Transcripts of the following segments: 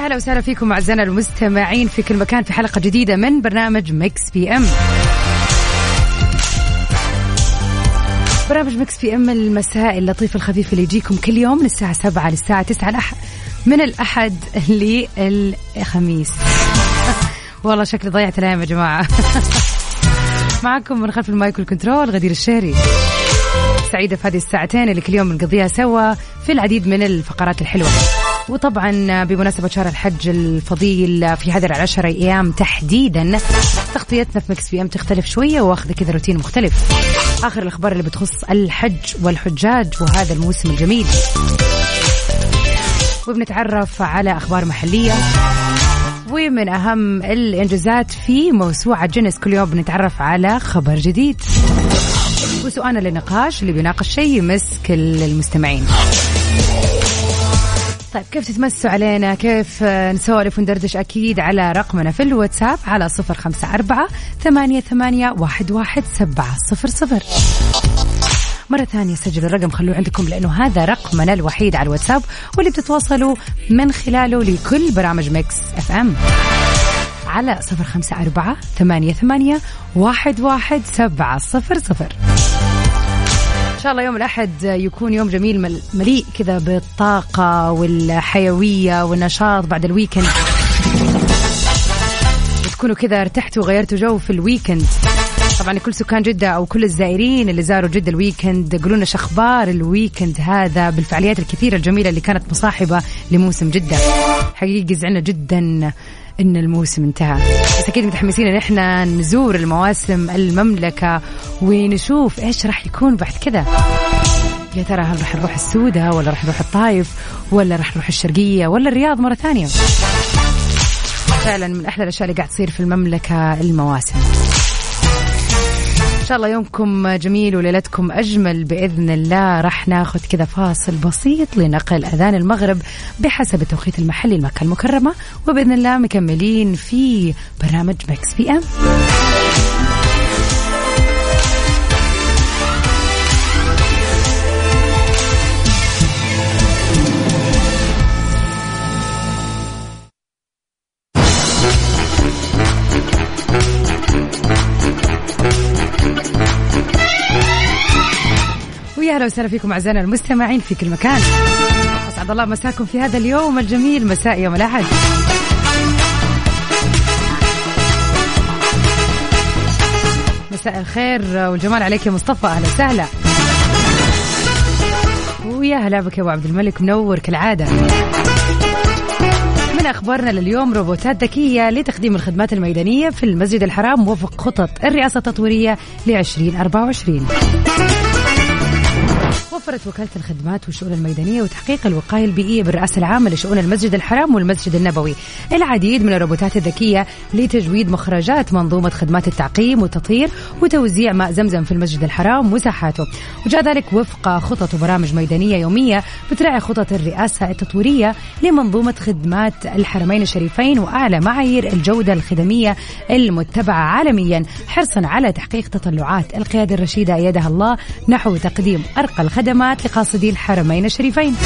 ويا هلا وسهلا فيكم أعزائنا المستمعين في كل مكان في حلقة جديدة من برنامج Mix FM. برنامج Mix FM المساء اللطيف الخفيف اللي يجيكم كل يوم من الساعة 7 للساعة 9 الأح... من الأحد للخميس. والله شكلي ضيعت الأيام يا جماعة. معكم من خلف المايك وال control غدير الشهري. سعيدة في هذه الساعتين اللي كل يوم بنقضيها سوا في العديد من الفقرات الحلوة. وطبعا بمناسبة شهر الحج الفضيل في هذه العشر أيام تحديدا تغطيتنا في Mix FM تختلف شوية وآخذة كذا روتين مختلف. آخر الأخبار اللي بتخص الحج والحجاج وهذا الموسم الجميل. وبنتعرف على أخبار محلية. ومن أهم الإنجازات في موسوعة جنس كل يوم بنتعرف على خبر جديد. وسؤالنا للنقاش اللي بيناقش شيء يمس كل المستمعين. طيب كيف تتمسوا علينا؟ كيف نسولف وندردش أكيد على رقمنا في الواتساب على صفر خمسة أربعة ثمانية, ثمانية واحد, واحد سبعة صفر صفر. مرة ثانية سجلوا الرقم خلوه عندكم لأنه هذا رقمنا الوحيد على الواتساب واللي بتتواصلوا من خلاله لكل برامج Mix FM. على صفر خمسة أربعة ثمانية, ثمانية واحد, واحد سبعة صفر صفر. شاء الله يوم الأحد يكون يوم جميل مليء كذا بالطاقة والحيوية والنشاط بعد ال weekend وتكونوا كذا ارتحتوا وغيرتوا جو في ال weekend طبعا كل سكان جدة أو كل الزائرين اللي زاروا جدة ال weekend قولوا لنا أخبار ال weekend هذا بالفعاليات الكثيرة الجميلة اللي كانت مصاحبة لموسم جدة. حقيقي زعلنا جدا إن الموسم انتهى. بس أكيد متحمسين إن إحنا نزور المواسم المملكة ونشوف إيش راح يكون بعد كذا. يا ترى هل راح نروح السودة ولا راح نروح الطايف ولا راح نروح الشرقية ولا الرياض مرة ثانية؟ فعلا من أحلى الأشياء اللي قاعد تصير في المملكة المواسم. شاء الله يومكم جميل وليلتكم أجمل بإذن الله. راح ناخذ كذا فاصل بسيط لنقل أذان المغرب بحسب التوقيت المحلي لمكة المكرمة وبإذن الله مكملين في برنامج مكس بي أم. أهلا وسهلا فيكم أعزائنا المستمعين في كل مكان. اسعد الله مساكم في هذا اليوم الجميل. مساء يوم الأحد. مساء الخير. والجمال عليك يا مصطفى. أهلا وسهلا. ويا هلا بك يا أبو عبد الملك. منور كالعادة. من أخبارنا لليوم روبوتات ذكية لتقديم الخدمات الميدانية في المسجد الحرام وفق خطط الرئاسة التطويرية ل 2024 وفرت وكالة الخدمات والشؤون الميدانية وتحقيق الوقاية البيئية بالرئاسة العامة لشؤون المسجد الحرام والمسجد النبوي. العديد من الروبوتات الذكية لتجويد مخرجات منظومة خدمات التعقيم والتطهير وتوزيع ماء زمزم في المسجد الحرام ومساحاته وجاء ذلك وفق خطط وبرامج ميدانية يومية بتراعي خطط الرئاسة التطويرية لمنظومة خدمات الحرمين الشريفين وأعلى معايير الجودة الخدمية المتبعة عالميا حرصا على تحقيق تطلعات القيادة الرشيدة أيدها الله نحو تقديم أرقى الخدمات الخدمات لقاصدي الحرمين الشريفين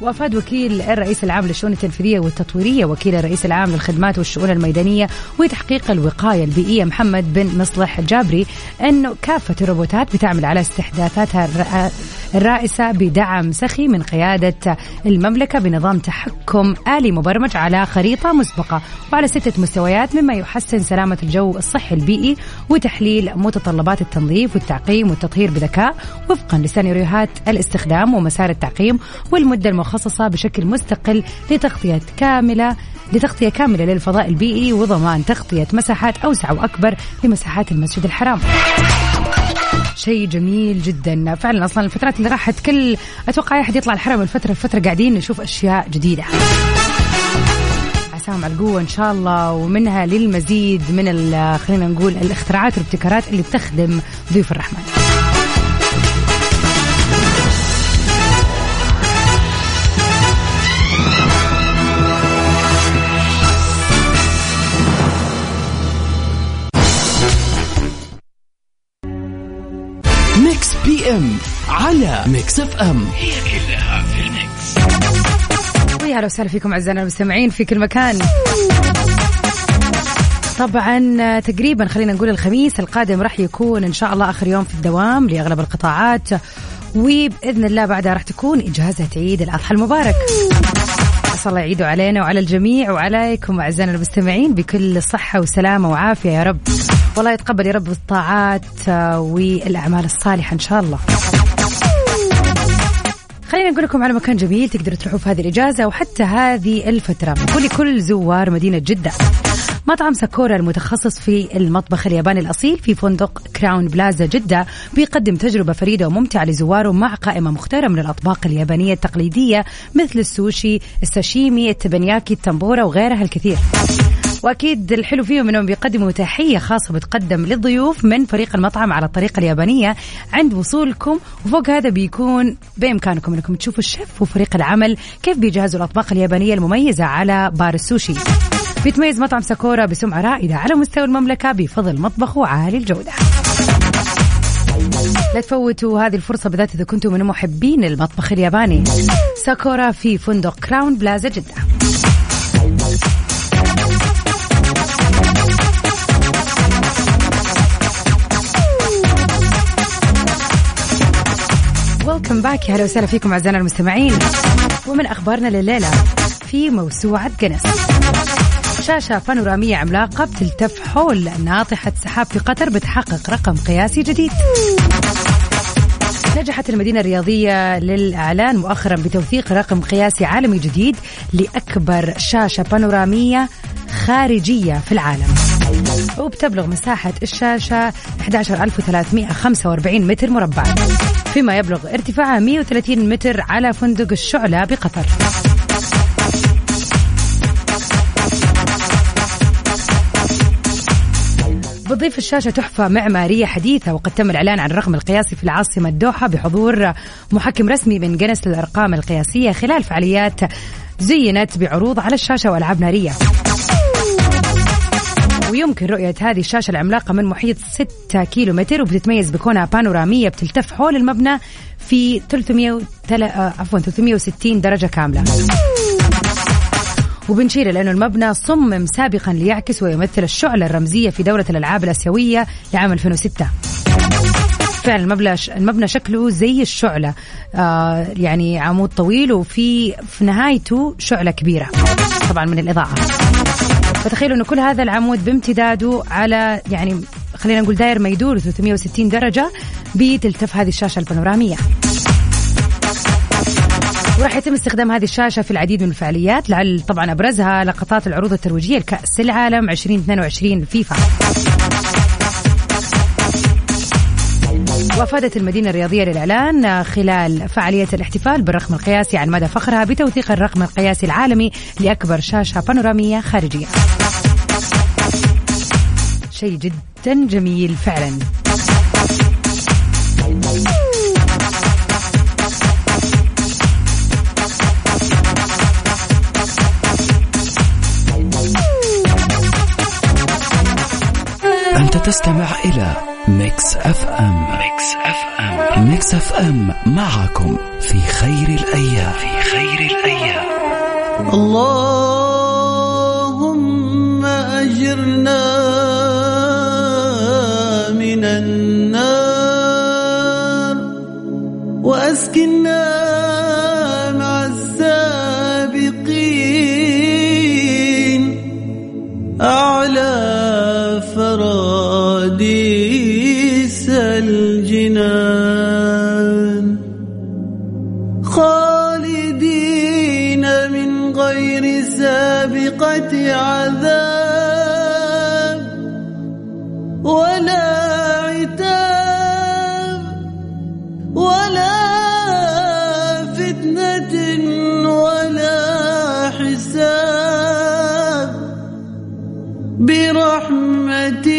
وأفاد وكيل الرئيس العام للشؤون التنفيذية والتطويرية وكيل الرئيس العام للخدمات والشؤون الميدانية وتحقيق الوقاية البيئيه محمد بن مصلح الجابري انه كافة الروبوتات بتعمل على استحداثاتها الرائسة بدعم سخي من قيادة المملكة بنظام تحكم آلي مبرمج على خريطة مسبقة. وعلى ستة مستويات مما يحسن سلامة الجو الصحي البيئي وتحليل متطلبات التنظيف والتعقيم والتطهير بذكاء. وفقا لسيناريوهات الاستخدام ومسار التعقيم والمدة المخصصة مخصصة بشكل مستقل لتغطية كاملة لتغطية كاملة للفضاء البيئي وضمان تغطية مساحات أوسع وأكبر لمساحات المسجد الحرام. شيء جميل جدا. فعلا أصلا الفترات اللي راحت كل أتوقع اي أحد يطلع الحرم الفترة الفترة قاعدين نشوف أشياء جديدة. عساهم على القوة إن شاء الله ومنها للمزيد من خلينا نقول الاختراعات والابتكارات اللي بتخدم ضيوف الرحمن. أم على Mix FM هي كلها في ال mix ويا هلا وسهلا فيكم أعزائنا المستمعين في كل مكان. طبعا تقريبا خلينا نقول الخميس القادم راح يكون إن شاء الله آخر يوم في الدوام لأغلب القطاعات وبإذن الله بعدها راح تكون إجازة عيد الأضحى المبارك. اسال الله يعيده علينا وعلى الجميع وعليكم أعزائنا المستمعين بكل صحة وسلامة وعافية يا رب. والله يتقبل يا رب الطاعات والأعمال الصالحة إن شاء الله. خلينا نقول لكم على مكان جميل تقدروا تروحوا في هذه الإجازة وحتى هذه الفترة. ولكل زوار مدينة جدة. مطعم ساكورا المتخصص في المطبخ الياباني الأصيل في فندق كراون بلازا جدة بيقدم تجربة فريدة وممتعة لزواره مع قائمة مختارة من الأطباق اليابانية التقليدية مثل السوشي الساشيمي التبنياكي التمبورا وغيرها الكثير. وأكيد الحلو فيهم إنهم بيقدموا تحية خاصة بتقدم للضيوف من فريق المطعم على الطريقة اليابانية عند وصولكم. وفوق هذا بيكون بإمكانكم إنكم تشوفوا الشيف وفريق العمل كيف بيجهزوا الأطباق اليابانية المميزة على بار السوشي. بيتميز مطعم ساكورا بسمعة رائدة على مستوى المملكة بفضل مطبخه عالي الجودة. لا تفوتوا هذه الفرصة بالذات إذا كنتم من محبين المطبخ الياباني. ساكورا في فندق كراون بلازا جدة. ويلكم باك يا هلا وسهلا فيكم أعزائنا المستمعين. ومن أخبارنا لليلة في موسوعة جنس شاشة بانورامية عملاقة بتلتف حول ناطحة سحاب في قطر بتحقق رقم قياسي جديد. نجحت المدينة الرياضية للإعلان مؤخرا بتوثيق رقم قياسي عالمي جديد لأكبر شاشة بانورامية خارجية في العالم. وبتبلغ مساحة الشاشة 11345 متر مربع. فيما يبلغ ارتفاعها 130 متر على فندق الشعلة بقطر. بتضيف الشاشة تحفة معمارية حديثة وقد تم الإعلان عن الرقم القياسي في العاصمة الدوحة بحضور محكم رسمي من جنس للأرقام القياسية خلال فعاليات زينت بعروض على الشاشة وألعاب نارية. ويمكن رؤية هذه الشاشة العملاقة من محيط 6 كيلو متر وبتتميز بكونها بانورامية بتلتف حول المبنى في 300 آه، عفوا 360 درجة كاملة. وبنشير لأنه المبنى صمم سابقا ليعكس ويمثل الشعلة الرمزية في دورة الألعاب الآسيوية لعام 2006 فعلا المبنى المبنى شكله زي الشعلة. آه يعني عمود طويل وفي في نهايته شعلة كبيرة طبعا من الإضاءة. فتخيلوا انه كل هذا العمود بامتداده على يعني خلينا نقول داير ما يدور 360 درجة بتلتف هذه الشاشة البانورامية. وراح يتم استخدام هذه الشاشة في العديد من الفعاليات لعل طبعا أبرزها لقطات العروض الترويجية لكأس العالم 2022 فيفا. وأفادت المدينة الرياضية للإعلان خلال فعالية الاحتفال بالرقم القياسي عن مدى فخرها بتوثيق الرقم القياسي العالمي لأكبر شاشة بانورامية خارجية. شيء جدا جميل فعلا. أنت تستمع إلى Mix FM Mix FM Mix FM معكم في خير الأيام. في خير الأيام. اللهم أجرنا من النار وأسكننا الجنان خالدين من غير سابقة عذاب.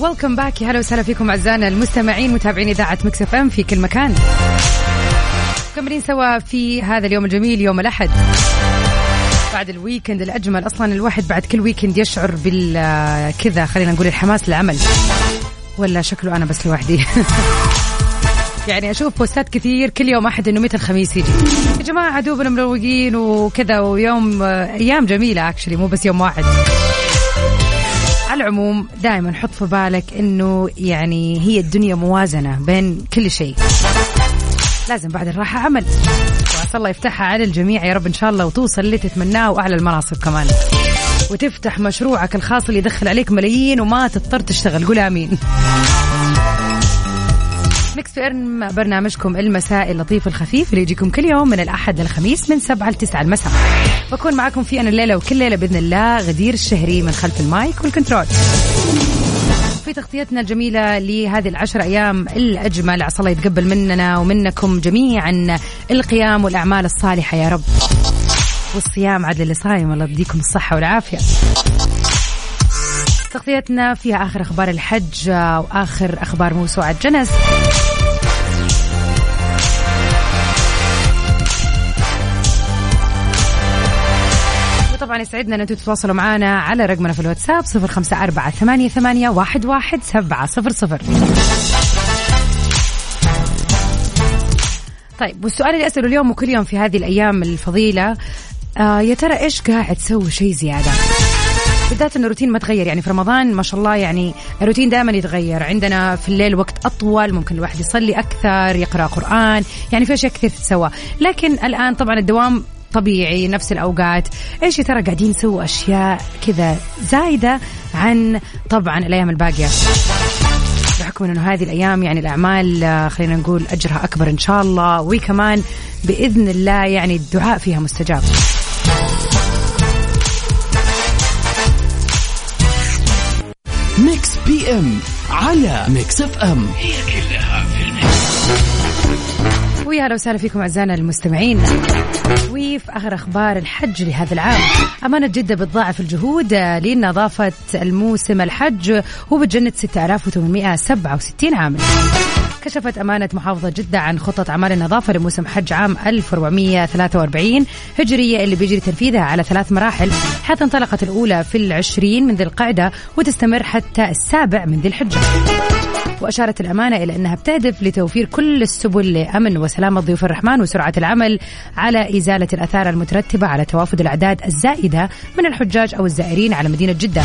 Welcome back يا هلا وسهلا فيكم أعزائنا المستمعين متابعين إذاعة Mix FM في كل مكان. مكملين سوا في هذا اليوم الجميل يوم الأحد. بعد ال weekend الأجمل. أصلا الواحد بعد كل weekend يشعر بال كذا خلينا نقول الحماس للعمل. ولا شكله أنا بس لوحدي. يعني أشوف بوستات كثير كل يوم أحد إنه متى الخميس يجي. يا جماعة دوبنا مروقين وكذا ويوم أيام جميلة actually مو بس يوم واحد. على العموم دائما حط في بالك إنه يعني هي الدنيا موازنة بين كل شيء. لازم بعد الراحة عمل. وعسى الله يفتحها على الجميع يا رب إن شاء الله وتوصل اللي تتمناه وأعلى المناصب كمان. وتفتح مشروعك الخاص اللي يدخل عليك ملايين وما تضطر تشتغل. قول آمين. Mix PM برنامجكم المسائي اللطيف الخفيف اللي يجيكم كل يوم من الأحد للخميس من 7 ل 9 المساء. بكون معكم في أنا الليلة وكل ليلة بإذن الله غدير الشهري من خلف ال mic وال control. في تغطيتنا الجميلة لهذه العشر أيام الأجمل عسى الله يتقبل مننا ومنكم جميعا القيام والأعمال الصالحة يا رب. والصيام عدل اللي صايم الله يديكم الصحة والعافية. تغطيتنا فيها آخر أخبار الحج وآخر أخبار موسوعة جنس. طبعا يسعدنا أن أنتم تتواصلوا معنا على رقمنا في الواتساب صفر خمسة أربعة ثمانية, ثمانية واحد, واحد سبعة صفر صفر. طيب والسؤال اللي أسأله اليوم وكل يوم في هذه الأيام الفضيلة آه يا ترى إيش قاعد تسوي شيء زيادة؟ بالذات إنه الروتين ما تغير. يعني في رمضان ما شاء الله يعني الروتين دائما يتغير. عندنا في الليل وقت أطول ممكن الواحد يصلي أكثر يقرأ قرآن يعني في أشياء كثير تتسوى. لكن الآن طبعا الدوام طبيعي نفس الأوقات. إيش ترى قاعدين نسوي؟ أشياء كذا زايدة عن طبعا الأيام الباقية. بحكم إنه هذه الأيام يعني الأعمال آه، خلينا نقول أجرها أكبر إن شاء الله. وكمان بإذن الله يعني الدعاء فيها مستجاب. PM على Mix FM. هي كلها في ال mix. ويا أهلا وسهلا فيكم أعزائنا المستمعين. وفي آخر أخبار الحج لهذا العام. أمانة جدة بتضاعف الجهود لنظافه الموسم الحج وبتجند 6867 عامل كشفت أمانة محافظة جدة عن خطة أعمال النظافة لموسم حج عام 1443 هجرية اللي بيجري تنفيذها على ثلاث مراحل. حيث انطلقت الأولى في العشرين من ذي القعدة وتستمر حتى السابع من ذي الحجة. وأشارت الأمانة إلى أنها بتهدف لتوفير كل السبل لأمن وسلامة ضيوف الرحمن وسرعة العمل على إزالة الأثار المترتبة على توافد الأعداد الزائدة من الحجاج أو الزائرين على مدينة جدة.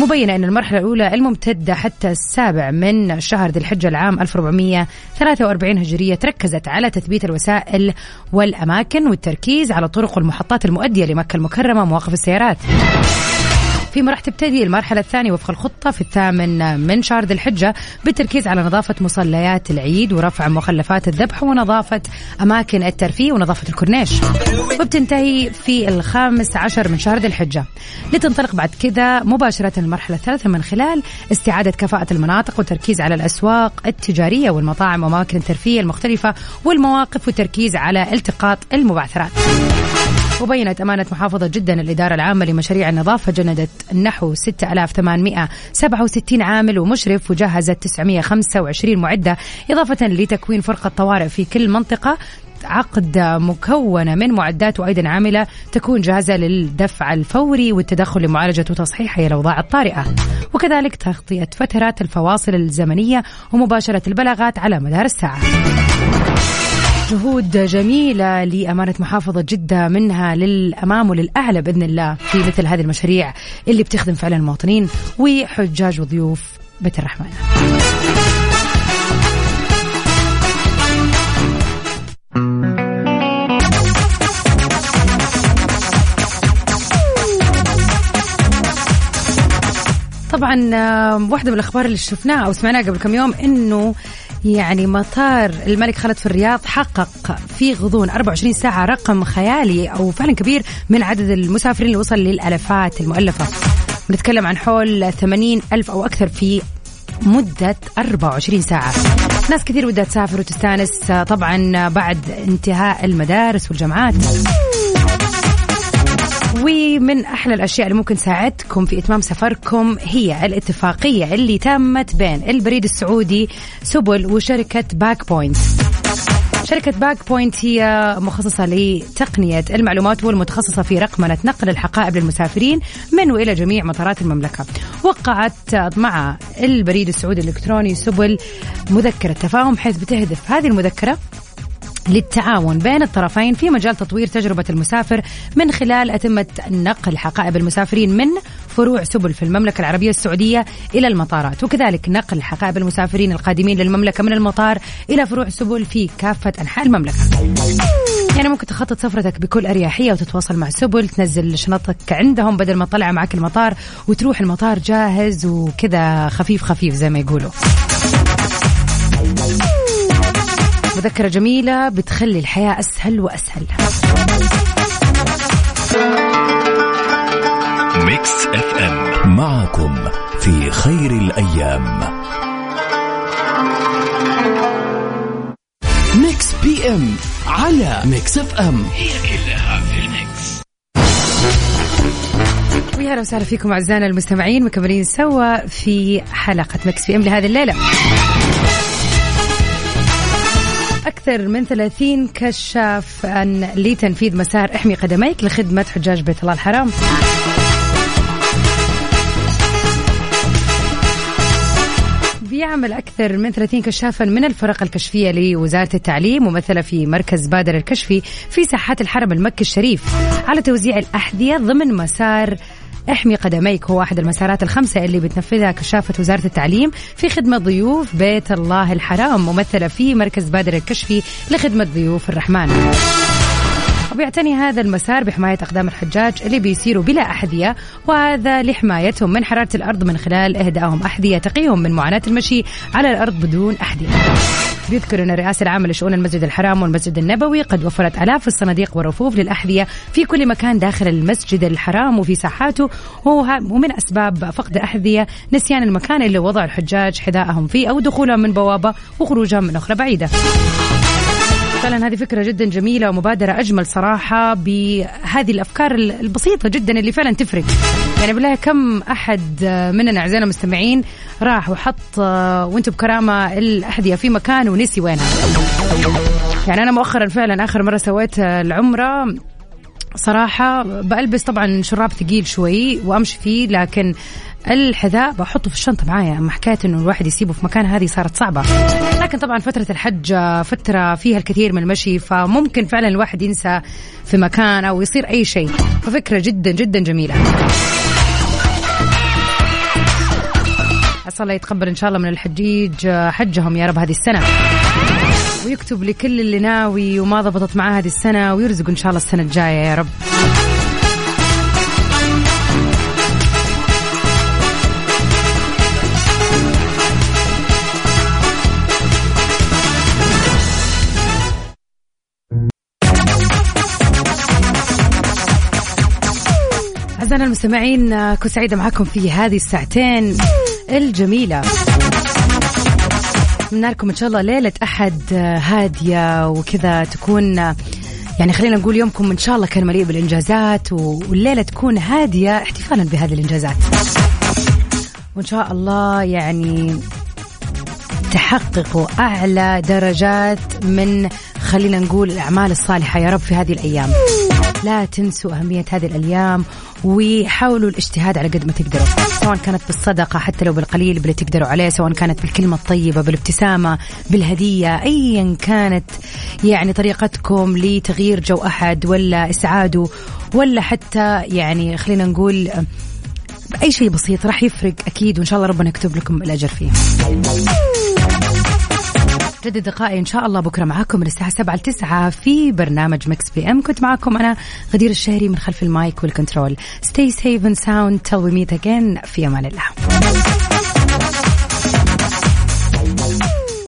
مبينة أن المرحلة الأولى الممتدة حتى السابع من شهر ذي الحجة العام 1443 هجرية تركزت على تثبيت الوسائل والأماكن والتركيز على الطرق والمحطات المؤدية لمكة المكرمة مواقف السيارات. فيما راح تبتدي المرحلة الثانية وفق الخطة في الثامن من شهر ذي الحجة بالتركيز على نظافة مصليات العيد ورفع مخلفات الذبح ونظافة أماكن الترفيه ونظافة الكورنيش. وبتنتهي في الخامس عشر من شهر ذي الحجة. لتنطلق بعد كذا مباشرة المرحلة الثالثة من خلال استعادة كفاءة المناطق والتركيز على الأسواق التجارية والمطاعم وأماكن الترفيه المختلفة والمواقف والتركيز على التقاط المبعثرات. وبينت أمانة محافظة جدا الإدارة العامة لمشاريع النظافة جندت نحو 6867 عامل ومشرف وجهزت 925 معدة إضافة لتكوين فرقة طوارئ في كل منطقة. عقد مكونة من معدات وأيضا عاملة تكون جاهزة للدفع الفوري والتدخل لمعالجة وتصحيح الأوضاع الطارئة. وكذلك تغطية فترات الفواصل الزمنية ومباشرة البلاغات على مدار الساعة. جهود جميلة لأمانة محافظة جدة منها للأمام وللأعلى بإذن الله في مثل هذه المشاريع اللي بتخدم فعلا المواطنين وحجاج وضيوف بيت الرحمن. طبعا واحدة من الأخبار اللي شفناها أو سمعناها قبل كم يوم إنه يعني مطار الملك خالد في الرياض حقق في غضون 24 ساعة رقم خيالي أو فعلا كبير من عدد المسافرين اللي وصل للألفات المؤلفة. بنتكلم عن حول 80 ألف أو أكثر في مدة 24 ساعة. ناس كثير ودها تسافر وتستانس طبعا بعد انتهاء المدارس والجامعات. ومن أحلى الأشياء اللي ممكن تساعدكم في إتمام سفركم هي الاتفاقية اللي تمت بين البريد السعودي سبل وشركة Bag Point. شركة Bag Point هي مخصصة لتقنية المعلومات والمتخصصة في رقمنة نقل الحقائب للمسافرين من وإلى جميع مطارات المملكة. وقعت مع البريد السعودي الإلكتروني سبل مذكرة تفاهم حيث بتهدف هذه المذكرة للتعاون بين الطرفين في مجال تطوير تجربة المسافر من خلال أتمة نقل حقائب المسافرين من فروع سبل في المملكة العربية السعودية إلى المطارات. وكذلك نقل حقائب المسافرين القادمين للمملكة من المطار إلى فروع سبل في كافة أنحاء المملكة. يعني ممكن تخطط سفرتك بكل أريحية وتتواصل مع سبل تنزل شنطك عندهم بدل ما تطلع معك المطار وتروح المطار جاهز وكذا خفيف خفيف زي ما يقولوا. مذكرة جميلة بتخلي الحياة أسهل وأسهل. Mix FM معكم في خير الأيام. Mix PM على Mix FM هي كلها في ال mix ويا أهلا وسهلا فيكم أعزائنا المستمعين مكملين سوا في حلقة Mix PM لهذه الليلة. أكثر من 30 كشاف لتنفيذ مسار احمي قدميك لخدمة حجاج بيت الله الحرام. بيعمل أكثر من 30 كشافا من الفرق الكشفية لوزارة التعليم ممثلة في مركز بادر الكشفي في ساحات الحرم المكي الشريف على توزيع الأحذية ضمن مسار احمي قدميك هو واحد المسارات الخمسة اللي بتنفذها كشافة وزارة التعليم في خدمة ضيوف بيت الله الحرام ممثلة في مركز بادر الكشفي لخدمة ضيوف الرحمن. وبيعتني هذا المسار بحماية أقدام الحجاج اللي بيسيروا بلا أحذية وهذا لحمايتهم من حرارة الأرض من خلال إهدائهم أحذية تقيهم من معاناة المشي على الأرض بدون أحذية. بيذكر أن الرئاسة العامة لشؤون المسجد الحرام والمسجد النبوي قد وفرت آلاف الصناديق والرفوف للأحذية في كل مكان داخل المسجد الحرام وفي ساحاته ومن أسباب فقد الأحذية نسيان المكان اللي وضع الحجاج حذائهم فيه أو دخولهم من بوابة وخروجهم من أخرى بعيدة. فعلا هذه فكرة جدا جميلة ومبادرة أجمل صراحة بهذه الأفكار البسيطة جدا اللي فعلا تفرق. يعني بالله كم أحد مننا أعزائنا المستمعين راح وحط وأنتم بكرامة الأحذية في مكان ونسي وينها. يعني أنا مؤخرا فعلا آخر مرة سويت العمرة صراحة بلبس طبعا شراب ثقيل شوي وأمشي فيه لكن الحذاء بحطه في الشنطة معايا. أما حكاية إنه الواحد يسيبه في مكان هذه صارت صعبة. لكن طبعا فترة الحج فترة فيها الكثير من المشي فممكن فعلا الواحد ينسى في مكان أو يصير أي شيء. ففكرة جدا جدا جميلة. عسى الله يتقبل إن شاء الله من الحجيج حجهم يا رب هذه السنة. ويكتب لكل اللي ناوي وما ضبطت معاه هذه السنة ويرزق إن شاء الله السنة الجاية يا رب. أعزائنا المستمعين كنت سعيدة معكم في هذه الساعتين الجميلة. أتمنى لكم إن شاء الله ليلة أحد هادية وكذا تكون يعني خلينا نقول يومكم إن شاء الله كان مليء بالإنجازات والليلة تكون هادية احتفالا بهذه الإنجازات. وإن شاء الله يعني تحققوا أعلى درجات من خلينا نقول الأعمال الصالحة. يا رب في هذه الأيام. لا تنسوا أهمية هذه الأيام وحاولوا الاجتهاد على قد ما تقدروا سواء كانت بالصدقة حتى لو بالقليل اللي تقدروا عليه سواء كانت بالكلمة الطيبة بالابتسامة بالهدية أيا كانت يعني طريقتكم لتغيير جو أحد ولا إسعاده ولا حتى يعني خلينا نقول أي شيء بسيط راح يفرق أكيد وإن شاء الله ربنا يكتب لكم الأجر فيه جدد لقائي إن شاء الله بكرة معاكم من الساعة 7 ل 9 في برنامج Mix PM كنت معاكم أنا غدير الشهري من خلف ال mic وال control. Stay safe and sound till we meet again في أمان الله.